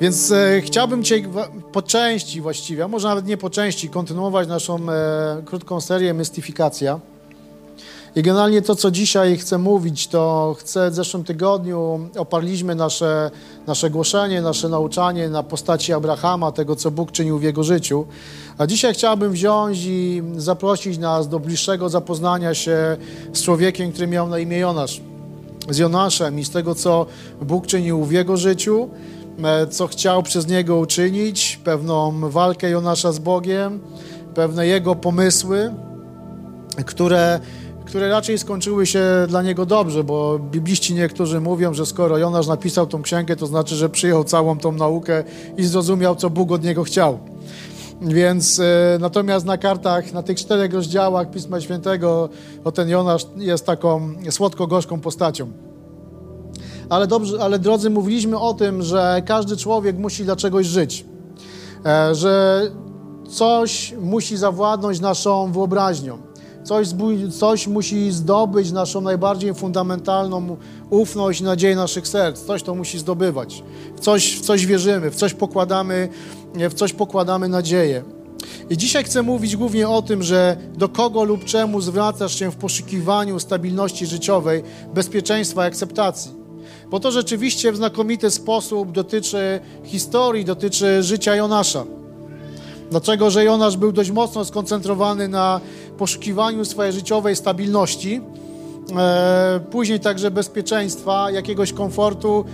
Więc e, chciałbym dzisiaj po części właściwie, a może nawet nie po części, kontynuować naszą e, krótką serię Mystyfikacja. I generalnie to, co dzisiaj chcę mówić, to chcę w zeszłym tygodniu oparliśmy nasze, nasze głoszenie, nasze nauczanie na postaci Abrahama, tego, co Bóg czynił w jego życiu. A dzisiaj chciałbym wziąć i zaprosić nas do bliższego zapoznania się z człowiekiem, który miał na imię Jonasz. Z Jonaszem i z tego, co Bóg czynił w jego życiu, co chciał przez niego uczynić, pewną walkę Jonasza z Bogiem, pewne jego pomysły, które które raczej skończyły się dla niego dobrze, bo bibliści niektórzy mówią, że skoro Jonasz napisał tą księgę, to znaczy, że przyjął całą tą naukę i zrozumiał, co Bóg od niego chciał. Więc e, natomiast na kartach, na tych czterech rozdziałach Pisma Świętego, o ten Jonasz jest taką słodko-gorzką postacią. Ale, dobrze, ale drodzy, mówiliśmy o tym, że każdy człowiek musi dla czegoś żyć. E, że coś musi zawładnąć naszą wyobraźnią. Coś, coś musi zdobyć naszą najbardziej fundamentalną ufność i nadzieję naszych serc. Coś to musi zdobywać. W coś, w coś wierzymy, w coś pokładamy, w coś pokładamy nadzieję. I dzisiaj chcę mówić głównie o tym, że do kogo lub czemu zwracasz się w poszukiwaniu stabilności życiowej, bezpieczeństwa i akceptacji. Bo to rzeczywiście w znakomity sposób dotyczy historii, dotyczy życia Jonasza. Dlaczego? Że Jonasz był dość mocno skoncentrowany na poszukiwaniu swojej życiowej stabilności, e, później także bezpieczeństwa, jakiegoś komfortu,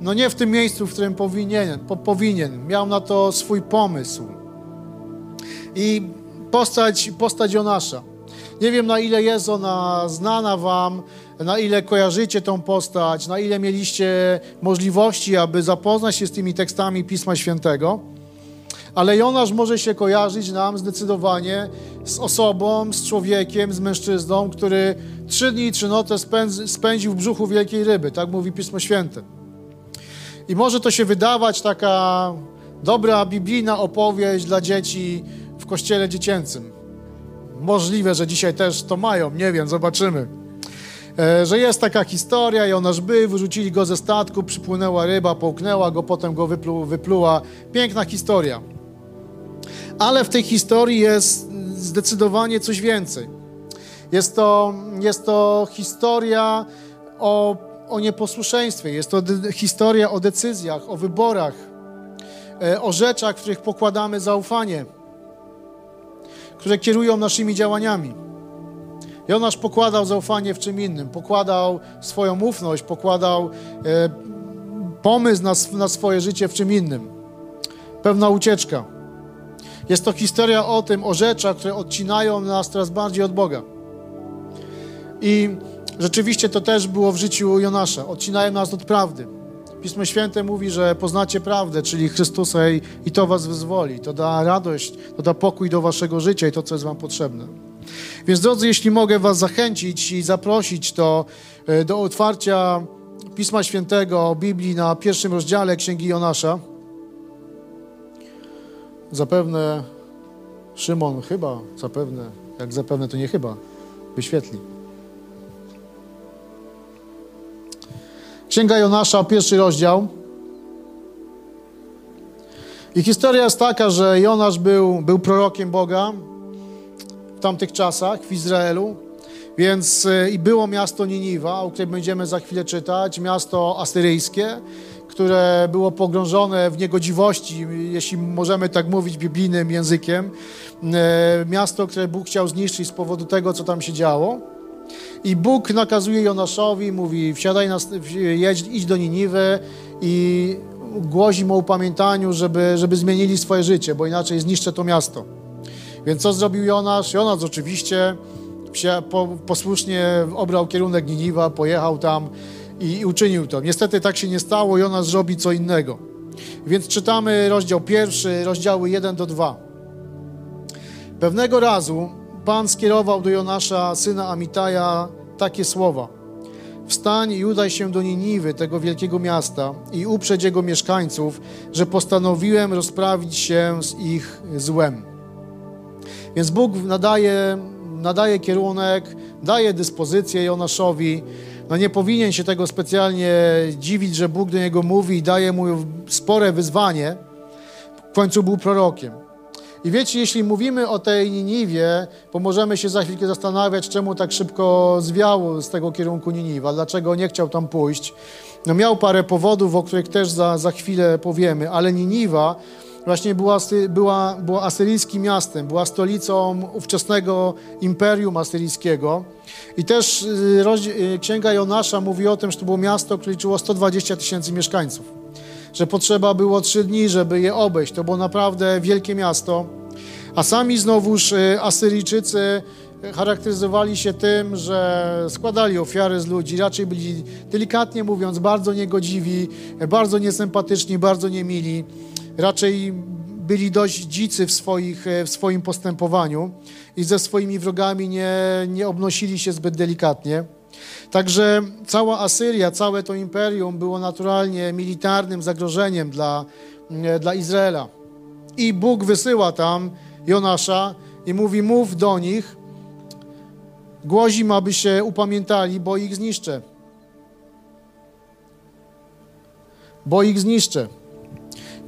no nie w tym miejscu, w którym powinien, po, powinien. Miał na to swój pomysł. I postać, postać Jonasza. Nie wiem, na ile jest ona znana wam, na ile kojarzycie tą postać, na ile mieliście możliwości, aby zapoznać się z tymi tekstami Pisma Świętego. Ale Jonasz może się kojarzyć nam zdecydowanie z osobą, z człowiekiem, z mężczyzną, który trzy dni i trzy noce spędził w brzuchu wielkiej ryby, tak mówi Pismo Święte. I może to się wydawać taka dobra biblijna opowieść dla dzieci w kościele dziecięcym. Możliwe, że dzisiaj też to mają, nie wiem, zobaczymy. E, że jest taka historia, Jonasz był, wyrzucili go ze statku, przypłynęła ryba, połknęła go, potem go wyplu, wypluła. Piękna historia. Ale w tej historii jest zdecydowanie coś więcej. Jest to, jest to historia o, o nieposłuszeństwie, jest to de- historia o decyzjach, o wyborach, e, o rzeczach, w których pokładamy zaufanie, które kierują naszymi działaniami. Jonasz pokładał zaufanie w czym innym, pokładał swoją ufność, pokładał e, pomysł na, na swoje życie w czym innym. Pewna ucieczka. Jest to historia o tym, o rzeczach, które odcinają nas coraz bardziej od Boga. I rzeczywiście to też było w życiu Jonasza. Odcinają nas od prawdy. Pismo Święte mówi, że poznacie prawdę, czyli Chrystusa i, i to was wyzwoli. To da radość, to da pokój do waszego życia i to, co jest wam potrzebne. Więc drodzy, jeśli mogę was zachęcić i zaprosić to e, do otwarcia Pisma Świętego, Biblii na pierwszym rozdziale Księgi Jonasza. Zapewne Szymon chyba, zapewne, jak zapewne to nie chyba, wyświetli. Księga Jonasza, pierwszy rozdział. I historia jest taka, że Jonasz był, był prorokiem Boga w tamtych czasach w Izraelu, więc e, i było miasto Niniwa, o którym będziemy za chwilę czytać, miasto asyryjskie, które było pogrążone w niegodziwości, jeśli możemy tak mówić biblijnym językiem. E, miasto, które Bóg chciał zniszczyć z powodu tego, co tam się działo. I Bóg nakazuje Jonaszowi, mówi, wsiadaj, na, jedź, idź do Niniwy i głozi mu o upamiętaniu, żeby, żeby zmienili swoje życie, bo inaczej zniszczę to miasto. Więc co zrobił Jonasz? Jonasz oczywiście posłusznie obrał kierunek Niniwa, pojechał tam, i uczynił to. Niestety tak się nie stało, Jonasz zrobi co innego. Więc czytamy rozdział pierwszy, rozdziały 1 do 2. Pewnego razu Pan skierował do Jonasza, syna Amitaja, takie słowa. Wstań i udaj się do Niniwy, tego wielkiego miasta, i uprzedź jego mieszkańców, że postanowiłem rozprawić się z ich złem. Więc Bóg nadaje, nadaje kierunek, daje dyspozycję Jonaszowi, no nie powinien się tego specjalnie dziwić, że Bóg do niego mówi i daje mu spore wyzwanie. W końcu był prorokiem. I wiecie, jeśli mówimy o tej Niniwie, bo możemy się za chwilkę zastanawiać, czemu tak szybko zwiał z tego kierunku Niniwa, dlaczego nie chciał tam pójść. No miał parę powodów, o których też za, za chwilę powiemy, ale Niniwa właśnie była, była, była asyryjskim miastem, była stolicą ówczesnego imperium asyryjskiego. I też y, y, Księga Jonasza mówi o tym, że to było miasto, które liczyło 120 tysięcy mieszkańców. Że potrzeba było trzy dni, żeby je obejść. To było naprawdę wielkie miasto. A sami znowuż y, Asyryjczycy charakteryzowali się tym, że składali ofiary z ludzi, raczej byli, delikatnie mówiąc, bardzo niegodziwi, bardzo niesympatyczni, bardzo niemili raczej byli dość dzicy w, swoich, e, w swoim postępowaniu i ze swoimi wrogami nie, nie obnosili się zbyt delikatnie. Także cała Asyria, całe to imperium było naturalnie militarnym zagrożeniem dla, e, dla Izraela. I Bóg wysyła tam Jonasza i mówi: Mów do nich, głozim, aby się upamiętali, bo ich zniszczę. Bo ich zniszczę.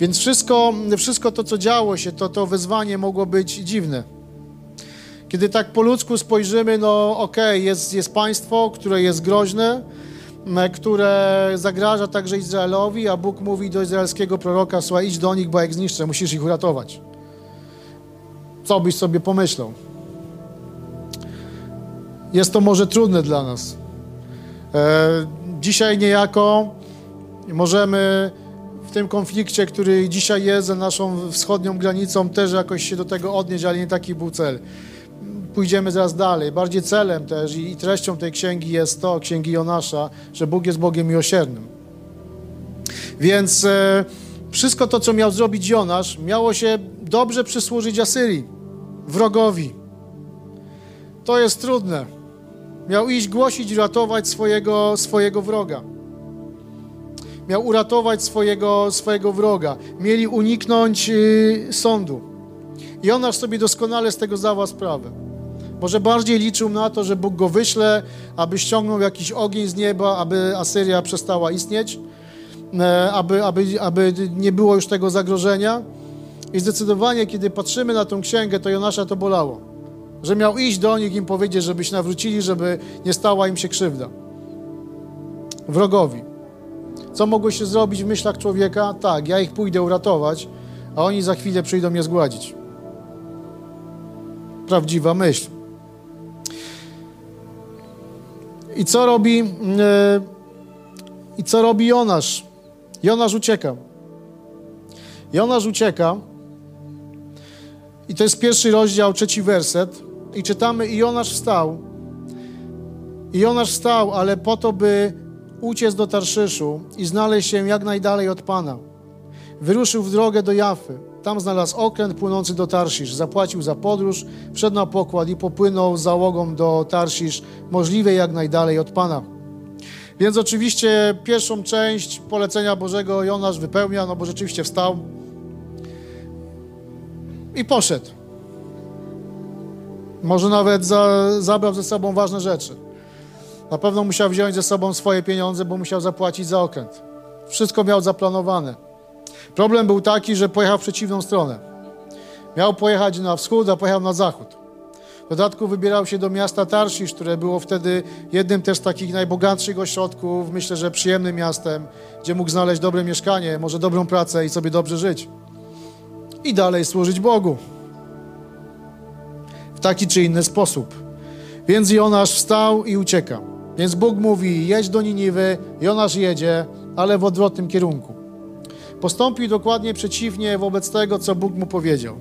Więc wszystko, wszystko to, co działo się, to, to wyzwanie mogło być dziwne. Kiedy tak po ludzku spojrzymy, no okej, okay, jest, jest państwo, które jest groźne, które zagraża także Izraelowi, a Bóg mówi do izraelskiego proroka, słuchaj, idź do nich, bo jak zniszczę, musisz ich uratować. Co byś sobie pomyślał? Jest to może trudne dla nas. E, dzisiaj niejako możemy w tym konflikcie, który dzisiaj jest za naszą wschodnią granicą, też jakoś się do tego odnieść, ale nie taki był cel. Pójdziemy zaraz dalej. Bardziej celem też i treścią tej księgi jest to, księgi Jonasza, że Bóg jest Bogiem miłosiernym. Więc e, wszystko to, co miał zrobić Jonasz, miało się dobrze przysłużyć Asyrii, wrogowi. To jest trudne. Miał iść głosić ratować swojego, swojego wroga miał uratować swojego, swojego wroga. Mieli uniknąć y, sądu. I on aż sobie doskonale z tego zdawał sprawę. Może bardziej liczył na to, że Bóg go wyśle, aby ściągnął jakiś ogień z nieba, aby Asyria przestała istnieć, e, aby, aby, aby nie było już tego zagrożenia. I zdecydowanie, kiedy patrzymy na tą księgę, to Jonasza to bolało. Że miał iść do nich i im powiedzieć, żeby się nawrócili, żeby nie stała im się krzywda. Wrogowi. Co mogło się zrobić w myślach człowieka? Tak, ja ich pójdę uratować, a oni za chwilę przyjdą mnie zgładzić. Prawdziwa myśl. I co robi yy, i co robi Jonasz? Jonasz ucieka. Jonasz ucieka. I to jest pierwszy rozdział, trzeci werset. I czytamy, i Jonasz wstał. I Jonasz wstał, ale po to, by uciec do Tarszyszu i znaleźć się jak najdalej od Pana. Wyruszył w drogę do Jafy. Tam znalazł okręt płynący do Tarszisz. Zapłacił za podróż, wszedł na pokład i popłynął z załogą do Tarszisz, możliwie jak najdalej od Pana. Więc oczywiście pierwszą część polecenia Bożego Jonasz wypełnia, no bo rzeczywiście wstał i poszedł. Może nawet za, zabrał ze sobą ważne rzeczy. Na pewno musiał wziąć ze sobą swoje pieniądze, bo musiał zapłacić za okręt. Wszystko miał zaplanowane. Problem był taki, że pojechał w przeciwną stronę. Miał pojechać na wschód, a pojechał na zachód. W dodatku wybierał się do miasta Tarszisz, które było wtedy jednym też z takich najbogatszych ośrodków, myślę, że przyjemnym miastem, gdzie mógł znaleźć dobre mieszkanie, może dobrą pracę i sobie dobrze żyć. I dalej służyć Bogu. W taki czy inny sposób. Więc Jonasz wstał i ucieka. Więc Bóg mówi: jedź do Niniwy, Jonasz jedzie, ale w odwrotnym kierunku. Postąpił dokładnie przeciwnie wobec tego, co Bóg mu powiedział.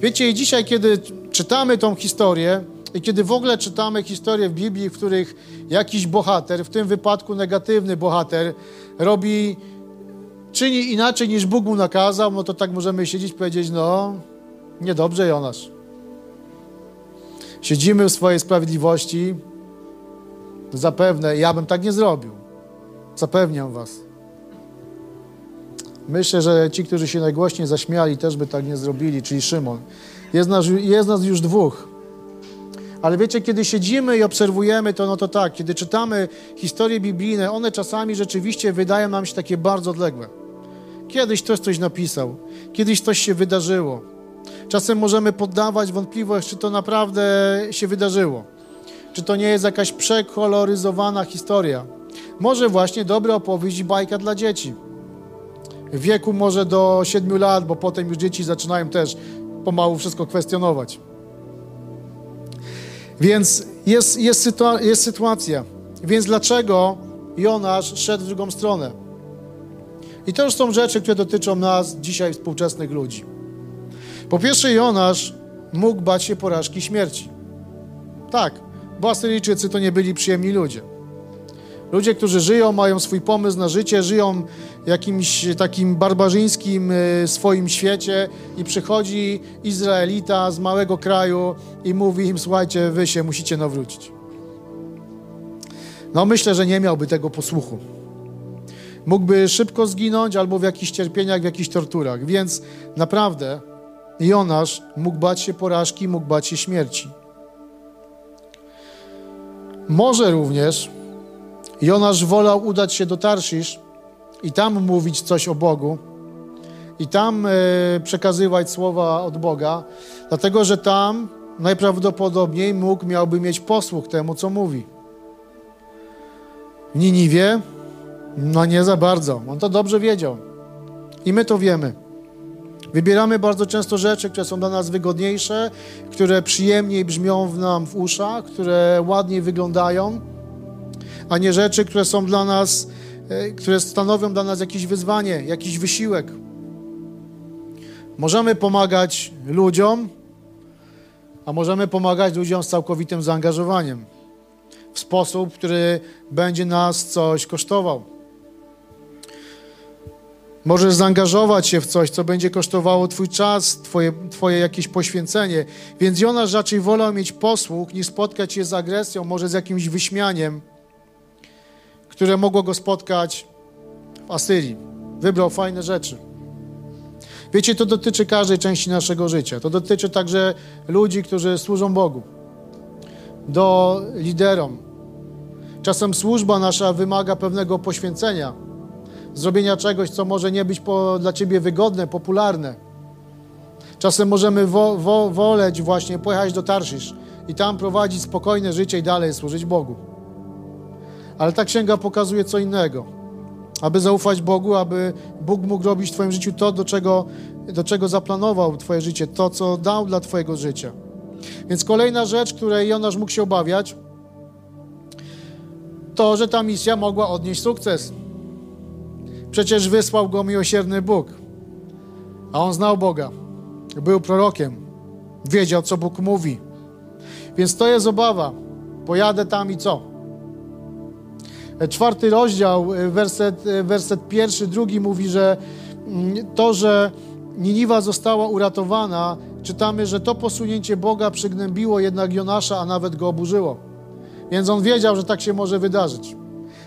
Wiecie, i dzisiaj, kiedy czytamy tą historię, i kiedy w ogóle czytamy historię w Biblii, w których jakiś bohater, w tym wypadku negatywny bohater, robi, czyni inaczej niż Bóg mu nakazał, no to tak możemy siedzieć i powiedzieć: No, niedobrze, Jonasz. Siedzimy w swojej sprawiedliwości, Zapewne ja bym tak nie zrobił. Zapewniam was. Myślę, że ci, którzy się najgłośniej zaśmiali, też by tak nie zrobili, czyli Szymon. Jest nas, jest nas już dwóch. Ale wiecie, kiedy siedzimy i obserwujemy to, no to tak, kiedy czytamy historie biblijne, one czasami rzeczywiście wydają nam się takie bardzo odległe. Kiedyś ktoś coś napisał, kiedyś coś się wydarzyło. Czasem możemy poddawać wątpliwość, czy to naprawdę się wydarzyło. Czy to nie jest jakaś przekoloryzowana historia. Może właśnie dobra opowieść i bajka dla dzieci. W wieku może do 7 lat, bo potem już dzieci zaczynają też pomału wszystko kwestionować. Więc jest, jest, sytua- jest sytuacja. Więc dlaczego Jonasz szedł w drugą stronę? I to już są rzeczy, które dotyczą nas dzisiaj, współczesnych ludzi. Po pierwsze, Jonasz mógł bać się porażki śmierci. Tak, bo to nie byli przyjemni ludzie. Ludzie, którzy żyją, mają swój pomysł na życie, żyją w jakimś takim barbarzyńskim y, swoim świecie i przychodzi Izraelita z małego kraju i mówi im, słuchajcie, wy się musicie nawrócić. No myślę, że nie miałby tego posłuchu. Mógłby szybko zginąć albo w jakichś cierpieniach, w jakichś torturach. Więc naprawdę Jonasz mógł bać się porażki, mógł bać się śmierci. Może również Jonasz wolał udać się do Tarszisz i tam mówić coś o Bogu i tam e, przekazywać słowa od Boga, dlatego że tam najprawdopodobniej mógł, miałby mieć posłuch temu, co mówi. W Niniwie, no nie za bardzo. On to dobrze wiedział. I my to wiemy. Wybieramy bardzo często rzeczy, które są dla nas wygodniejsze, które przyjemniej brzmią w nam w uszach, które ładniej wyglądają, a nie rzeczy, które są dla nas, e, które stanowią dla nas jakieś wyzwanie, jakiś wysiłek. Możemy pomagać ludziom, a możemy pomagać ludziom z całkowitym zaangażowaniem w sposób, który będzie nas coś kosztował. Możesz zaangażować się w coś, co będzie kosztowało Twój czas, Twoje, twoje jakieś poświęcenie. Więc Jonasz raczej wolał mieć posłuch, niż spotkać się z agresją, może z jakimś wyśmianiem, które mogło go spotkać w Asyrii. Wybrał fajne rzeczy. Wiecie, to dotyczy każdej części naszego życia. To dotyczy także ludzi, którzy służą Bogu, do liderom. Czasem służba nasza wymaga pewnego poświęcenia zrobienia czegoś, co może nie być po, dla ciebie wygodne, popularne. Czasem możemy wo, wo, woleć właśnie pojechać do Tarszisz i tam prowadzić spokojne życie i dalej służyć Bogu. Ale ta księga pokazuje co innego. Aby zaufać Bogu, aby Bóg mógł robić w Twoim życiu to, do czego, do czego zaplanował Twoje życie, to, co dał dla Twojego życia. Więc kolejna rzecz, której Jonasz mógł się obawiać, to, że ta misja mogła odnieść sukces. Przecież wysłał go miłosierny Bóg. A on znał Boga. Był prorokiem. Wiedział, co Bóg mówi. Więc to jest obawa. Pojadę tam i co? Czwarty rozdział, werset, werset pierwszy, drugi mówi, że to, że Niniwa została uratowana, czytamy, że to posunięcie Boga przygnębiło jednak Jonasza, a nawet go oburzyło. Więc on wiedział, że tak się może wydarzyć.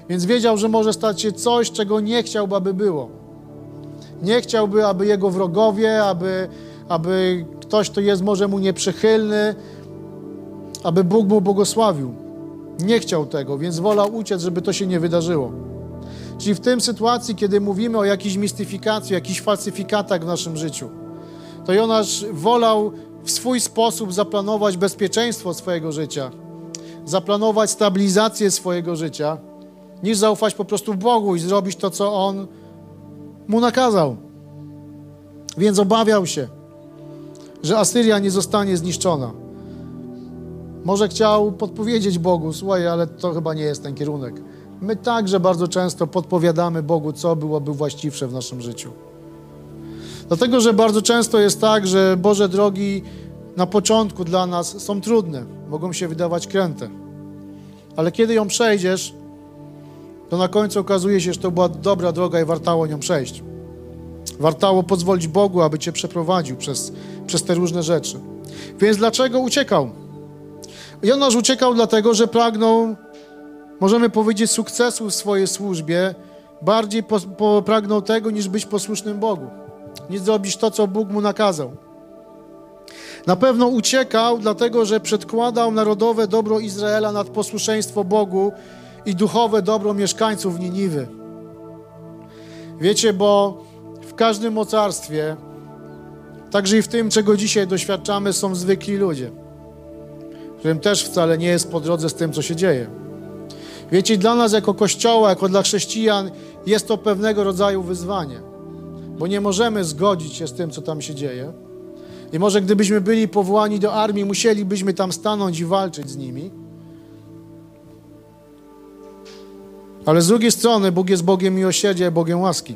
Więc wiedział, że może stać się coś, czego nie chciałby, aby było. Nie chciałby, aby jego wrogowie, aby, aby ktoś, kto jest może mu nieprzychylny, aby Bóg mu błogosławił. Nie chciał tego, więc wolał uciec, żeby to się nie wydarzyło. Czyli w tym sytuacji, kiedy mówimy o jakiejś mistyfikacji, jakichś falsyfikatach w naszym życiu, to Jonasz wolał w swój sposób zaplanować bezpieczeństwo swojego życia, zaplanować stabilizację swojego życia, niż zaufać po prostu Bogu i zrobić to, co On mu nakazał. Więc obawiał się, że Asyria nie zostanie zniszczona. Może chciał podpowiedzieć Bogu, słuchaj, ale to chyba nie jest ten kierunek. My także bardzo często podpowiadamy Bogu, co byłoby właściwsze w naszym życiu. Dlatego, że bardzo często jest tak, że Boże drogi na początku dla nas są trudne, mogą się wydawać kręte. Ale kiedy ją przejdziesz, to na końcu okazuje się, że to była dobra droga i wartało nią przejść. Wartało pozwolić Bogu, aby cię przeprowadził przez, przez te różne rzeczy. Więc dlaczego uciekał? Jonasz uciekał dlatego, że pragnął, możemy powiedzieć, sukcesu w swojej służbie, bardziej po, po, pragnął tego, niż być posłusznym Bogu, niż zrobić to, co Bóg mu nakazał. Na pewno uciekał, dlatego że przedkładał narodowe dobro Izraela nad posłuszeństwo Bogu i duchowe dobro mieszkańców Niniwy. Wiecie, bo w każdym mocarstwie, także i w tym, czego dzisiaj doświadczamy, są zwykli ludzie, którym też wcale nie jest po drodze z tym, co się dzieje. Wiecie, dla nas jako Kościoła, jako dla chrześcijan jest to pewnego rodzaju wyzwanie, bo nie możemy zgodzić się z tym, co tam się dzieje. I może gdybyśmy byli powołani do armii, musielibyśmy tam stanąć i walczyć z nimi. Ale z drugiej strony Bóg jest Bogiem miłosierdzia i Bogiem łaski.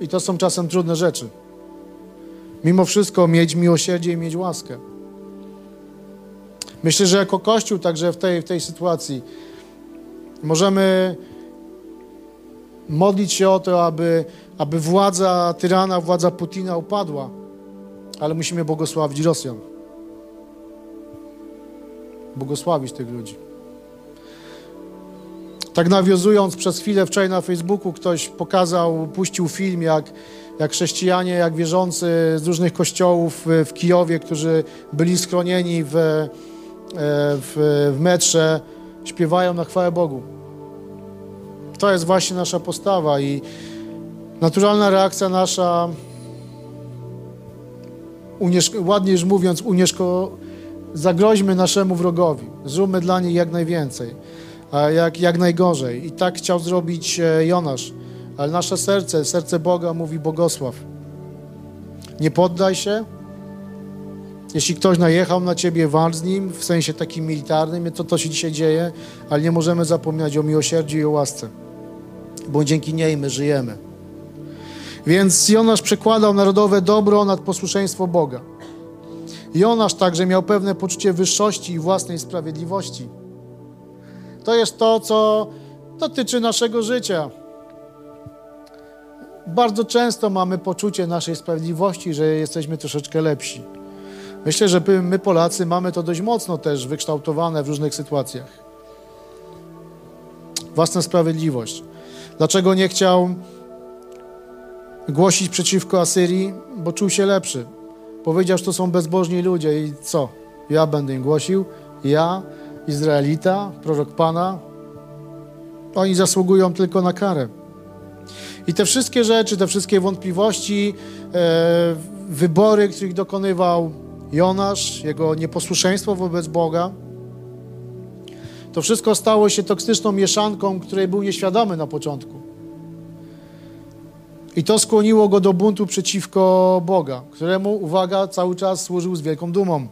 I to są czasem trudne rzeczy. Mimo wszystko mieć miłosierdzie i mieć łaskę. Myślę, że jako Kościół także w tej, w tej sytuacji możemy modlić się o to, aby, aby władza tyrana, władza Putina upadła, ale musimy błogosławić Rosjan. Błogosławić tych ludzi. Tak nawiązując przez chwilę wczoraj na Facebooku ktoś pokazał, puścił film, jak, jak chrześcijanie, jak wierzący z różnych kościołów w Kijowie, którzy byli schronieni w, e, w, w metrze, śpiewają na chwałę Bogu. To jest właśnie nasza postawa i naturalna reakcja nasza, ładnie już mówiąc, unieszko, zagroźmy naszemu wrogowi. Zróbmy dla nich jak najwięcej jak, jak najgorzej. I tak chciał zrobić e, Jonasz. Ale nasze serce, serce Boga mówi Bogosław. Nie poddaj się. Jeśli ktoś najechał na ciebie, walcz z nim, w sensie takim militarnym, to to się dzisiaj dzieje, ale nie możemy zapominać o miłosierdziu i o łasce, bo dzięki niej my żyjemy. Więc Jonasz przekładał narodowe dobro nad posłuszeństwo Boga. Jonasz także miał pewne poczucie wyższości i własnej sprawiedliwości. To jest to, co dotyczy naszego życia. Bardzo często mamy poczucie naszej sprawiedliwości, że jesteśmy troszeczkę lepsi. Myślę, że my, Polacy, mamy to dość mocno też wykształtowane w różnych sytuacjach. Własna sprawiedliwość. Dlaczego nie chciał głosić przeciwko Asyrii? Bo czuł się lepszy. Powiedział, że to są bezbożni ludzie i co? Ja będę im głosił? Ja? Izraelita, prorok Pana, oni zasługują tylko na karę. I te wszystkie rzeczy, te wszystkie wątpliwości, e, wybory, których dokonywał Jonasz, jego nieposłuszeństwo wobec Boga, to wszystko stało się toksyczną mieszanką, której był nieświadomy na początku. I to skłoniło go do buntu przeciwko Boga, któremu, uwaga, cały czas służył z wielką dumą.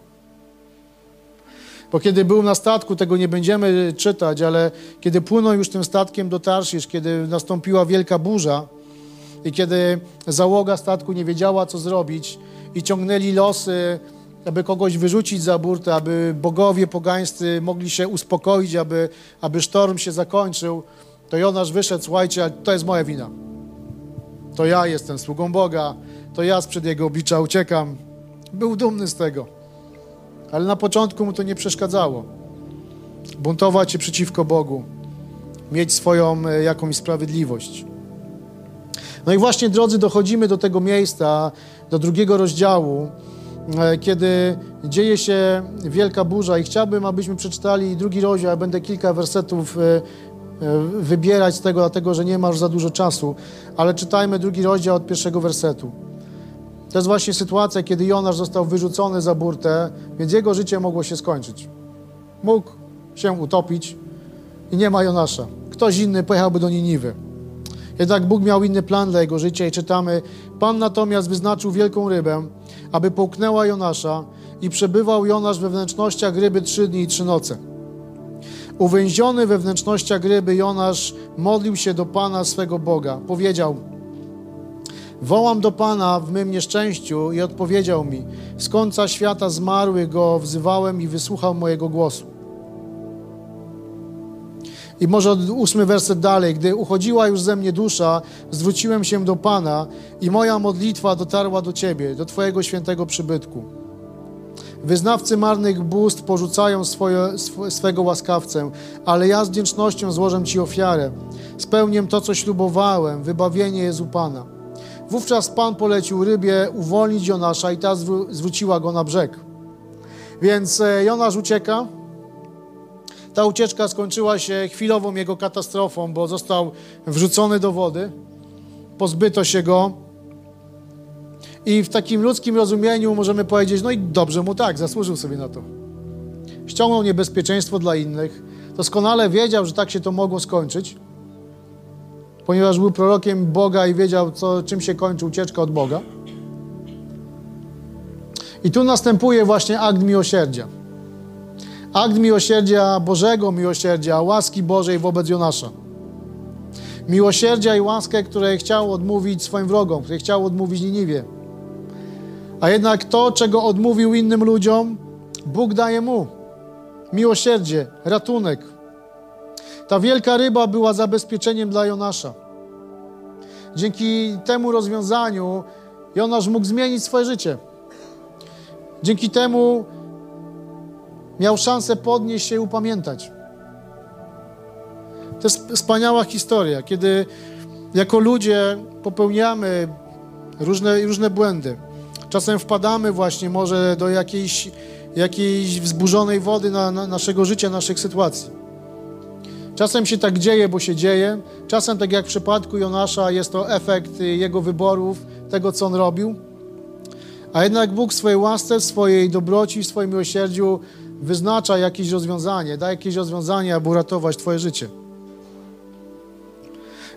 Bo kiedy był na statku, tego nie będziemy czytać, ale kiedy płynął już tym statkiem do Tarszisz, kiedy nastąpiła wielka burza i kiedy załoga statku nie wiedziała, co zrobić i ciągnęli losy, aby kogoś wyrzucić za burtę, aby bogowie pogańscy mogli się uspokoić, aby, aby sztorm się zakończył, to Jonasz wyszedł, słuchajcie, to jest moja wina. To ja jestem sługą Boga, to ja sprzed Jego oblicza uciekam. Był dumny z tego. Ale na początku mu to nie przeszkadzało. Buntować się przeciwko Bogu, mieć swoją e, jakąś sprawiedliwość. No i właśnie, drodzy, dochodzimy do tego miejsca, do drugiego rozdziału, e, kiedy dzieje się wielka burza i chciałbym, abyśmy przeczytali drugi rozdział, ja będę kilka wersetów e, wybierać z tego, dlatego że nie masz za dużo czasu, ale czytajmy drugi rozdział od pierwszego wersetu. To jest właśnie sytuacja, kiedy Jonasz został wyrzucony za burtę, więc jego życie mogło się skończyć. Mógł się utopić i nie ma Jonasza. Ktoś inny pojechałby do Niniwy. Jednak Bóg miał inny plan dla jego życia i czytamy, Pan natomiast wyznaczył wielką rybę, aby połknęła Jonasza i przebywał Jonasz we wnętrznościach ryby trzy dni i trzy noce. Uwięziony we wnętrznościach ryby Jonasz modlił się do Pana swego Boga. Powiedział, Wołam do Pana w mym nieszczęściu i odpowiedział mi. Z końca świata zmarły go wzywałem i wysłuchał mojego głosu. I może ósmy werset dalej. Gdy uchodziła już ze mnie dusza, zwróciłem się do Pana i moja modlitwa dotarła do Ciebie, do Twojego świętego przybytku. Wyznawcy marnych bóstw porzucają swoje, sw swego łaskawcę, ale ja z wdzięcznością złożę Ci ofiarę. Spełnię to, co ślubowałem, wybawienie jest u Pana. Wówczas Pan polecił rybie uwolnić Jonasza i ta zwró- zwróciła go na brzeg. Więc e, Jonasz ucieka. Ta ucieczka skończyła się chwilową jego katastrofą, bo został wrzucony do wody. Pozbyto się go. I w takim ludzkim rozumieniu możemy powiedzieć, no i dobrze mu tak, zasłużył sobie na to. Ściągnął niebezpieczeństwo dla innych. Doskonale wiedział, że tak się to mogło skończyć, ponieważ był prorokiem Boga i wiedział, co, czym się kończy ucieczka od Boga. I tu następuje właśnie akt miłosierdzia. Akt miłosierdzia Bożego, miłosierdzia, łaski Bożej wobec Jonasza. Miłosierdzia i łaskę, które chciał odmówić swoim wrogom, które chciał odmówić Niniwie. A jednak to, czego odmówił innym ludziom, Bóg daje mu. Miłosierdzie, ratunek. Ta wielka ryba była zabezpieczeniem dla Jonasza. Dzięki temu rozwiązaniu Jonasz mógł zmienić swoje życie. Dzięki temu miał szansę podnieść się i upamiętać. To jest wspaniała historia, kiedy jako ludzie popełniamy różne, różne błędy. Czasem wpadamy właśnie może do jakiejś, jakiejś wzburzonej wody na, na naszego życia, naszych sytuacji. Czasem się tak dzieje, bo się dzieje. Czasem, tak jak w przypadku Jonasza, jest to efekt jego wyborów, tego, co on robił. A jednak Bóg w swojej łasce, w swojej dobroci, w swoim miłosierdziu wyznacza jakieś rozwiązanie, da jakieś rozwiązanie, aby uratować Twoje życie.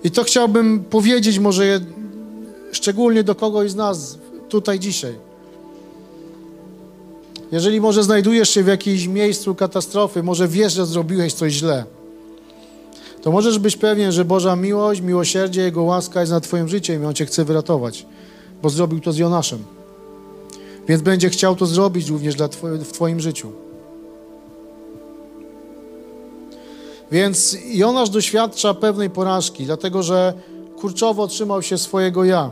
I to chciałbym powiedzieć może szczególnie do kogoś z nas tutaj dzisiaj. Jeżeli może znajdujesz się w jakimś miejscu katastrofy, może wiesz, że zrobiłeś coś źle, to możesz być pewien, że Boża miłość, miłosierdzie, Jego łaska jest nad Twoim życiem i On Cię chce wyratować, bo zrobił to z Jonaszem. Więc będzie chciał to zrobić również dla w Twoim życiu. Więc Jonasz doświadcza pewnej porażki, dlatego że kurczowo trzymał się swojego ja.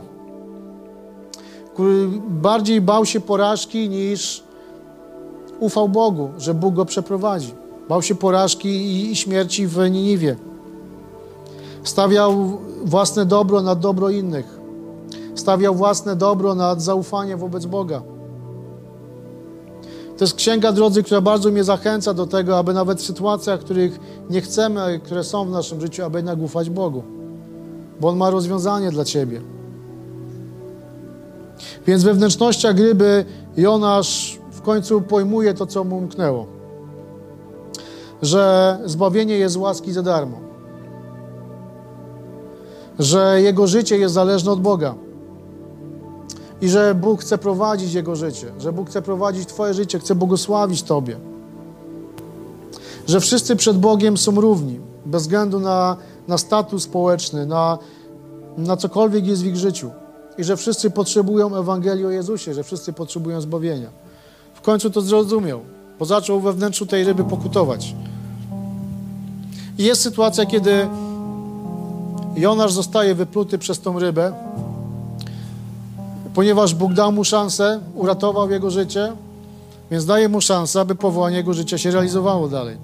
Bardziej bał się porażki niż ufał Bogu, że Bóg go przeprowadzi. Bał się porażki i śmierci w Niniwie. Stawiał własne dobro nad dobro innych. Stawiał własne dobro nad zaufanie wobec Boga. To jest księga drodzy, która bardzo mnie zachęca do tego, aby nawet w sytuacjach, których nie chcemy, które są w naszym życiu, aby jednak ufać Bogu, bo On ma rozwiązanie dla ciebie. Więc we wnętrznościach ryby Jonasz w końcu pojmuje to, co mu umknęło. Że zbawienie jest łaski za darmo. Że jego życie jest zależne od Boga i że Bóg chce prowadzić Jego życie, że Bóg chce prowadzić Twoje życie, chce błogosławić Tobie. Że wszyscy przed Bogiem są równi, bez względu na, na status społeczny, na, na cokolwiek jest w ich życiu. I że wszyscy potrzebują Ewangelii o Jezusie, że wszyscy potrzebują zbawienia. W końcu to zrozumiał, bo zaczął we wnętrzu tej ryby pokutować. I jest sytuacja, kiedy Jonasz zostaje wypluty przez tą rybę, ponieważ Bóg dał mu szansę, uratował jego życie, więc daje mu szansę, aby powołanie jego życia się realizowało dalej.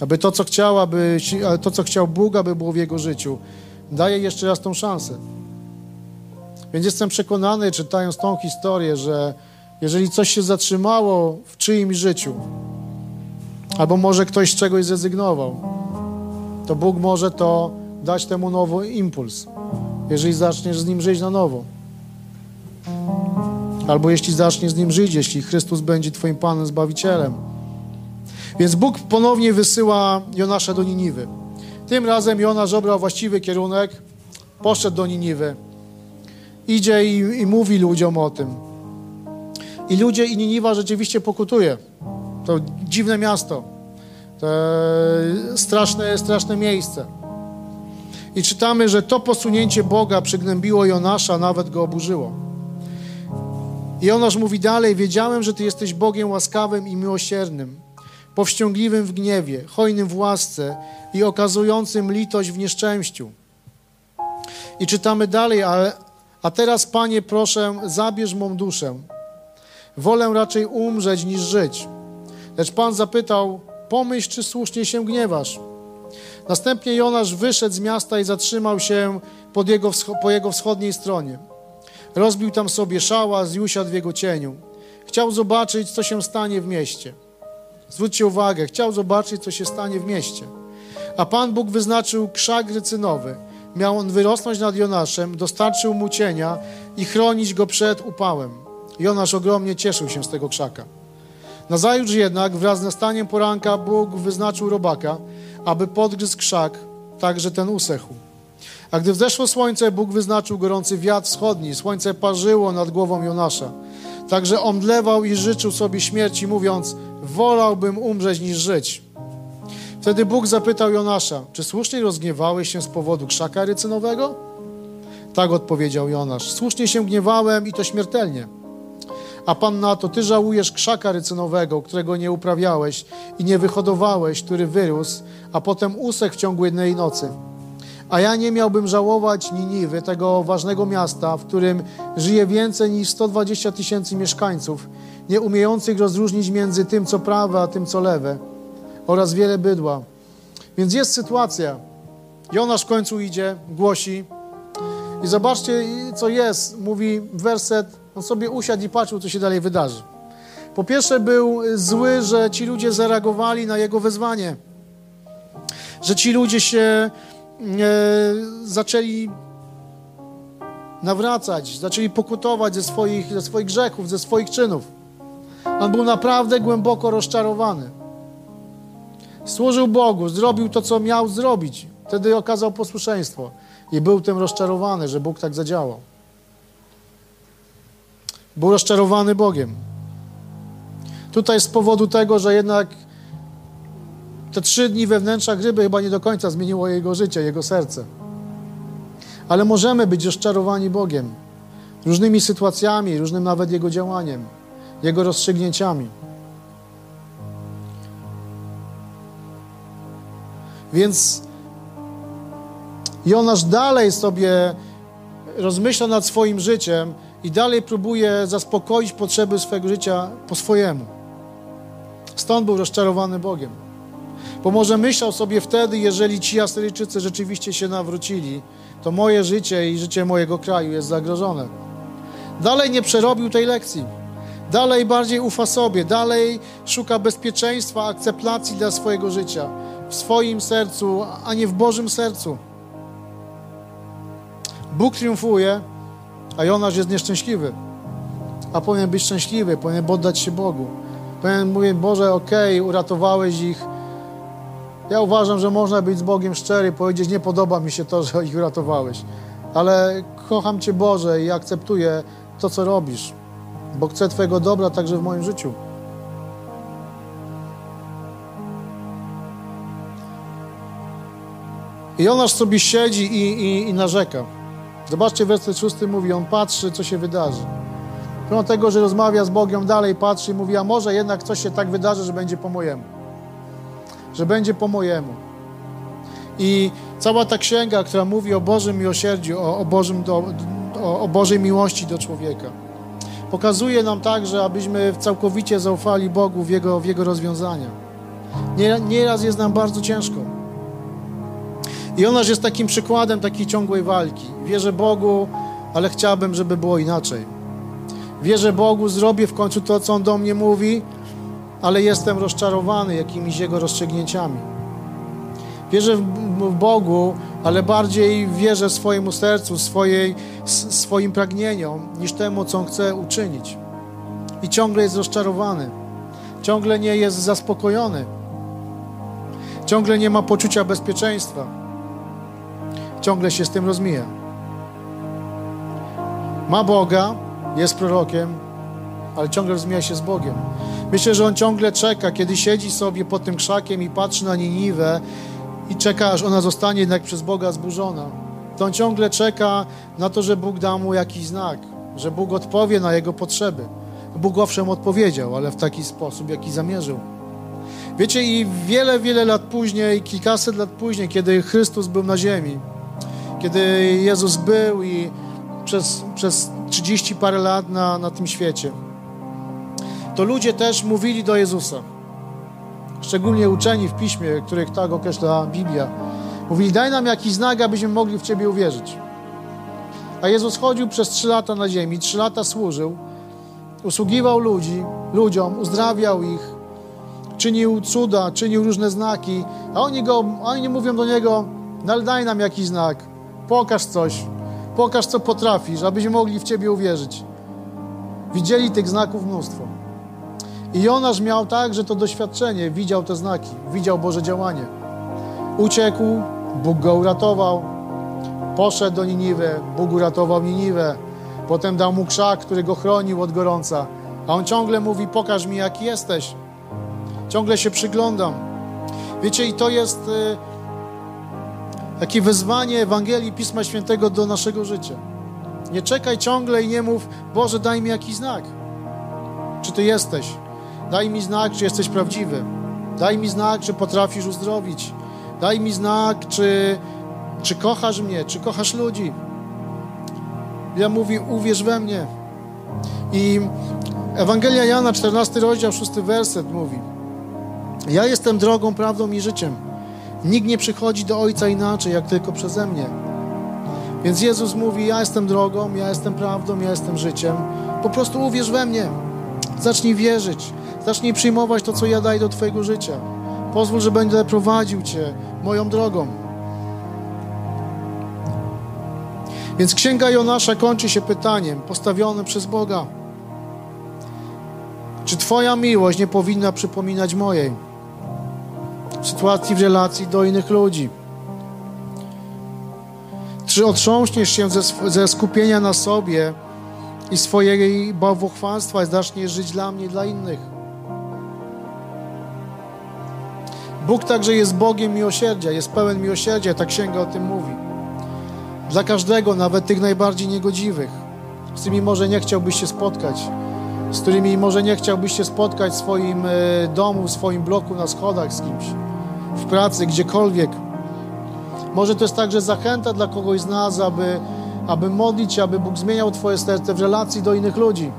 Aby to, co chciał, aby, to, co chciał Bóg, aby było w jego życiu, daje jeszcze raz tą szansę. Więc jestem przekonany, czytając tą historię, że jeżeli coś się zatrzymało w czyimś życiu, albo może ktoś z czegoś zrezygnował, to Bóg może to dać temu nowy impuls, jeżeli zaczniesz z nim żyć na nowo. Albo jeśli zaczniesz z nim żyć, jeśli Chrystus będzie Twoim Panem, Zbawicielem. Więc Bóg ponownie wysyła Jonasza do Niniwy. Tym razem Jonasz obrał właściwy kierunek, poszedł do Niniwy. Idzie i, i mówi ludziom o tym. I ludzie i Niniwa rzeczywiście pokutuje. To dziwne miasto. To straszne, straszne miejsce. I czytamy, że to posunięcie Boga przygnębiło Jonasza, nawet go oburzyło. I Jonasz mówi dalej, wiedziałem, że Ty jesteś Bogiem łaskawym i miłosiernym, powściągliwym w gniewie, hojnym w łasce i okazującym litość w nieszczęściu. I czytamy dalej, ale, a teraz, Panie, proszę, zabierz mą duszę. Wolę raczej umrzeć niż żyć. Lecz Pan zapytał, pomyśl, czy słusznie się gniewasz. Następnie Jonasz wyszedł z miasta i zatrzymał się pod jego, po jego wschodniej stronie. Rozbił tam sobie szałas i usiadł w jego cieniu. Chciał zobaczyć, co się stanie w mieście. Zwróćcie uwagę, chciał zobaczyć, co się stanie w mieście. A Pan Bóg wyznaczył krzak rycynowy. Miał on wyrosnąć nad Jonaszem, dostarczył mu cienia i chronić go przed upałem. Jonasz ogromnie cieszył się z tego krzaka. Nazajutrz jednak, wraz z nastaniem poranka, Bóg wyznaczył robaka, aby podgryzł krzak, tak że ten usechł. A gdy wzeszło słońce, Bóg wyznaczył gorący wiatr wschodni. Słońce parzyło nad głową Jonasza. Także omdlewał i życzył sobie śmierci, mówiąc: Wolałbym umrzeć niż żyć. Wtedy Bóg zapytał Jonasza: Czy słusznie rozgniewałeś się z powodu krzaka rycynowego? Tak odpowiedział Jonasz: Słusznie się gniewałem i to śmiertelnie. A Pan na to, Ty żałujesz krzaka rycynowego, którego nie uprawiałeś i nie wyhodowałeś, który wyrósł, a potem usechł w ciągu jednej nocy. A ja nie miałbym żałować Niniwy, tego ważnego miasta, w którym żyje więcej niż 120 tysięcy mieszkańców, nie umiejących rozróżnić między tym, co prawe, a tym, co lewe, oraz wiele bydła. Więc jest sytuacja. Jonasz w końcu idzie, głosi. I zobaczcie, co jest. Mówi werset, on sobie usiadł i patrzył, co się dalej wydarzy. Po pierwsze był zły, że ci ludzie zareagowali na jego wezwanie. Że ci ludzie się e, zaczęli nawracać, zaczęli pokutować ze swoich, ze swoich grzechów, ze swoich czynów. On był naprawdę głęboko rozczarowany. Służył Bogu, zrobił to, co miał zrobić. Wtedy okazał posłuszeństwo i był tym rozczarowany, że Bóg tak zadziałał. Był rozczarowany Bogiem. Tutaj z powodu tego, że jednak te trzy dni wewnętrza gryby chyba nie do końca zmieniło jego życie, jego serce. Ale możemy być rozczarowani Bogiem różnymi sytuacjami, różnym nawet Jego działaniem, Jego rozstrzygnięciami. Więc Jonasz dalej sobie rozmyśla nad swoim życiem i dalej próbuje zaspokoić potrzeby swojego życia po swojemu. Stąd był rozczarowany Bogiem. Bo może myślał sobie wtedy, jeżeli ci Asyryjczycy rzeczywiście się nawrócili, to moje życie i życie mojego kraju jest zagrożone. Dalej nie przerobił tej lekcji. Dalej bardziej ufa sobie, dalej szuka bezpieczeństwa, akceptacji dla swojego życia w swoim sercu, a nie w Bożym sercu. Bóg triumfuje, a Jonasz jest nieszczęśliwy. A powinien być szczęśliwy, powinien poddać się Bogu. Powinien mówić, Boże, okej, okay, uratowałeś ich, ja uważam, że można być z Bogiem szczery i powiedzieć, nie podoba mi się to, że ich uratowałeś, ale kocham Cię Boże i akceptuję to, co robisz, bo chcę Twojego dobra także w moim życiu. I Jonasz sobie siedzi i, i, i narzeka. Zobaczcie, werset szósty mówi, on patrzy, co się wydarzy. Pomimo tego, że rozmawia z Bogiem, dalej patrzy i mówi, a może jednak coś się tak wydarzy, że będzie po mojemu że będzie po mojemu. I cała ta księga, która mówi o Bożym miłosierdziu, o, o, Bożym do, o, o Bożej miłości do człowieka, pokazuje nam także, abyśmy całkowicie zaufali Bogu w Jego, w jego rozwiązania. Nieraz jest nam bardzo ciężko. I ona jest takim przykładem takiej ciągłej walki. Wierzę Bogu, ale chciałbym, żeby było inaczej. Wierzę Bogu, zrobię w końcu to, co On do mnie mówi, ale jestem rozczarowany jakimiś Jego rozstrzygnięciami. Wierzę w Bogu, ale bardziej wierzę swojemu sercu, swojej, swoim pragnieniom, niż temu, co On chce uczynić. I ciągle jest rozczarowany. Ciągle nie jest zaspokojony. Ciągle nie ma poczucia bezpieczeństwa. Ciągle się z tym rozmija. Ma Boga, jest prorokiem, ale ciągle rozmija się z Bogiem. Myślę, że on ciągle czeka, kiedy siedzi sobie pod tym krzakiem i patrzy na Niniwę i czeka, aż ona zostanie jednak przez Boga zburzona. To on ciągle czeka na to, że Bóg da mu jakiś znak, że Bóg odpowie na jego potrzeby. Bóg owszem odpowiedział, ale w taki sposób, jaki zamierzył. Wiecie, i wiele, wiele lat później, kilkaset lat później, kiedy Chrystus był na ziemi, kiedy Jezus był i przez, przez 30 parę lat na, na tym świecie, to ludzie też mówili do Jezusa. Szczególnie uczeni w piśmie, których tak określa Biblia. Mówili, daj nam jakiś znak, abyśmy mogli w Ciebie uwierzyć. A Jezus chodził przez trzy lata na ziemi, trzy lata służył, usługiwał ludzi, ludziom, uzdrawiał ich, czynił cuda, czynił różne znaki, a oni, go, oni mówią do Niego, no ale daj nam jakiś znak, pokaż coś, pokaż co potrafisz, abyśmy mogli w Ciebie uwierzyć. Widzieli tych znaków mnóstwo. I Jonasz miał tak, że to doświadczenie, widział te znaki, widział Boże działanie. Uciekł, Bóg go uratował, poszedł do Niniwy, Bóg uratował Niniwę, potem dał mu krzak, który go chronił od gorąca, a on ciągle mówi, pokaż mi jaki jesteś. Ciągle się przyglądam. Wiecie, i to jest y, takie wezwanie Ewangelii Pisma Świętego do naszego życia. Nie czekaj ciągle i nie mów, Boże, daj mi jakiś znak. Czy Ty jesteś? Daj mi znak, czy jesteś prawdziwy. Daj mi znak, czy potrafisz uzdrowić. Daj mi znak, czy, czy kochasz mnie, czy kochasz ludzi. Ja mówię, uwierz we mnie. I Ewangelia Jana, 14 rozdział, 6 werset mówi Ja jestem drogą, prawdą i życiem. Nikt nie przychodzi do Ojca inaczej, jak tylko przeze mnie. Więc Jezus mówi, ja jestem drogą, ja jestem prawdą, ja jestem życiem. Po prostu uwierz we mnie. Zacznij wierzyć. Zacznij przyjmować to, co ja daję do Twojego życia. Pozwól, że będę prowadził Cię moją drogą. Więc Księga Jonasza kończy się pytaniem postawionym przez Boga. Czy Twoja miłość nie powinna przypominać mojej? W sytuacji w relacji do innych ludzi. Czy otrząśniesz się ze, ze skupienia na sobie i swojej bałwochwalstwa i zaczniesz żyć dla mnie dla innych? Bóg także jest Bogiem miłosierdzia, jest pełen miłosierdzia, ta księga o tym mówi. Dla każdego, nawet tych najbardziej niegodziwych, z którymi może nie chciałbyś się spotkać, z którymi może nie chciałbyś się spotkać w swoim e, domu, w swoim bloku, na schodach z kimś, pracy, gdziekolwiek. Może to jest także zachęta dla kogoś z nas, aby, aby modlić się, aby Bóg zmieniał Twoje serce w relacji do innych ludzi.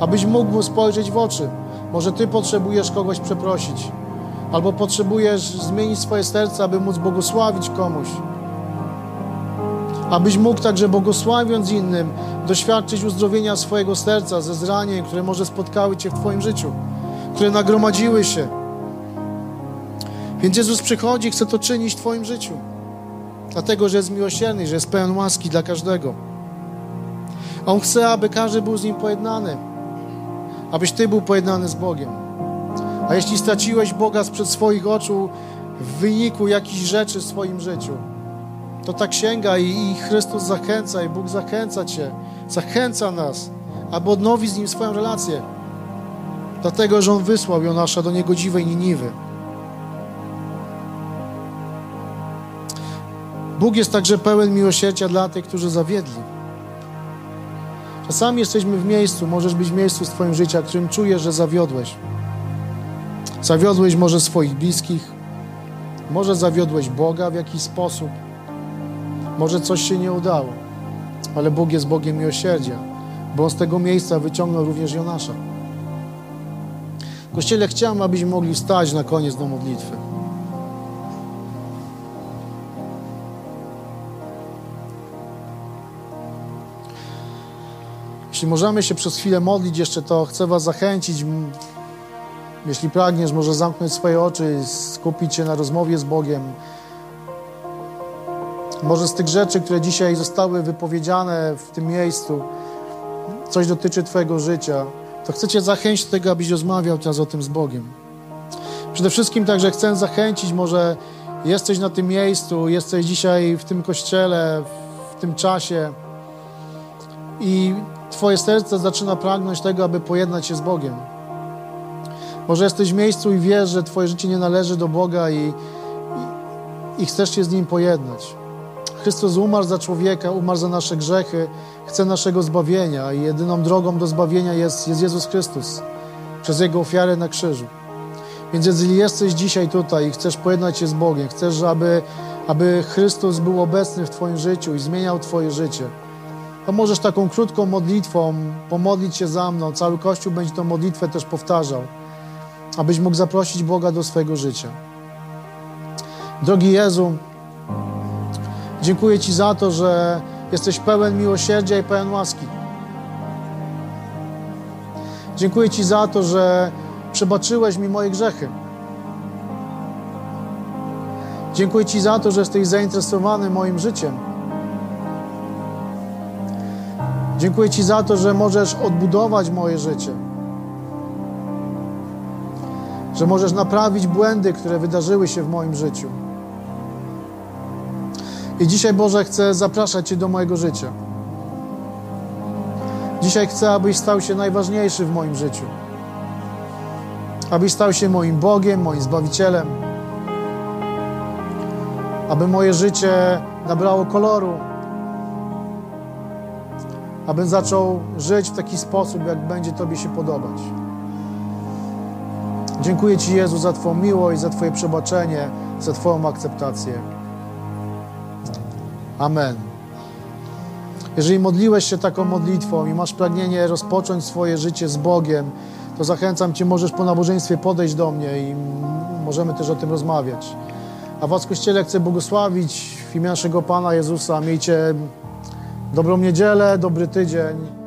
Abyś mógł mu spojrzeć w oczy. Może Ty potrzebujesz kogoś przeprosić, albo potrzebujesz zmienić swoje serce, aby móc błogosławić komuś. Abyś mógł także błogosławiąc innym doświadczyć uzdrowienia swojego serca ze zranień, które może spotkały Cię w Twoim życiu, które nagromadziły się. Więc Jezus przychodzi chce to czynić w Twoim życiu. Dlatego, że jest miłosierny, że jest pełen łaski dla każdego. On chce, aby każdy był z Nim pojednany abyś Ty był pojednany z Bogiem. A jeśli straciłeś Boga sprzed swoich oczu w wyniku jakichś rzeczy w swoim życiu, to ta księga i, i Chrystus zachęca, i Bóg zachęca Cię, zachęca nas, aby odnowić z Nim swoją relację. Dlatego, że On wysłał Jonasza do niegodziwej Niniwy. Bóg jest także pełen miłosierdzia dla tych, którzy zawiedli. Czasami jesteśmy w miejscu, możesz być w miejscu w Twoim życiu, w którym czujesz, że zawiodłeś. Zawiodłeś może swoich bliskich, może zawiodłeś Boga w jakiś sposób, może coś się nie udało, ale Bóg jest Bogiem miłosierdzia, bo On z tego miejsca wyciągnął również Jonasza. Kościele, chciałem, abyśmy mogli wstać na koniec do modlitwy. Jeśli możemy się przez chwilę modlić jeszcze, to chcę Was zachęcić. Jeśli pragniesz, może zamknąć swoje oczy skupić się na rozmowie z Bogiem. Może z tych rzeczy, które dzisiaj zostały wypowiedziane w tym miejscu, coś dotyczy Twojego życia, to chcę Cię zachęcić do tego, abyś rozmawiał teraz o tym z Bogiem. Przede wszystkim także chcę zachęcić, może jesteś na tym miejscu, jesteś dzisiaj w tym kościele, w tym czasie i Twoje serce zaczyna pragnąć tego, aby pojednać się z Bogiem. Może jesteś w miejscu i wiesz, że Twoje życie nie należy do Boga i, i, i chcesz się z Nim pojednać. Chrystus umarł za człowieka, umarł za nasze grzechy, chce naszego zbawienia i jedyną drogą do zbawienia jest, jest Jezus Chrystus przez Jego ofiarę na krzyżu. Więc jeżeli jesteś dzisiaj tutaj i chcesz pojednać się z Bogiem, chcesz, aby, aby Chrystus był obecny w Twoim życiu i zmieniał Twoje życie, to możesz taką krótką modlitwą pomodlić się za mną. Cały Kościół będzie tą modlitwę też powtarzał, abyś mógł zaprosić Boga do swojego życia. Drogi Jezu, dziękuję Ci za to, że jesteś pełen miłosierdzia i pełen łaski. Dziękuję Ci za to, że przebaczyłeś mi moje grzechy. Dziękuję Ci za to, że jesteś zainteresowany moim życiem. Dziękuję Ci za to, że możesz odbudować moje życie. Że możesz naprawić błędy, które wydarzyły się w moim życiu. I dzisiaj, Boże, chcę zapraszać Cię do mojego życia. Dzisiaj chcę, abyś stał się najważniejszy w moim życiu. Abyś stał się moim Bogiem, moim Zbawicielem. Aby moje życie nabrało koloru. Abym zaczął żyć w taki sposób, jak będzie Tobie się podobać. Dziękuję Ci, Jezu, za Twoją miłość, za Twoje przebaczenie, za Twoją akceptację. Amen. Jeżeli modliłeś się taką modlitwą i masz pragnienie rozpocząć swoje życie z Bogiem, to zachęcam Cię, możesz po nabożeństwie podejść do mnie i możemy też o tym rozmawiać. A Was, Kościele, chcę błogosławić w imię naszego Pana Jezusa. Miejcie dobrą niedzielę, dobry tydzień.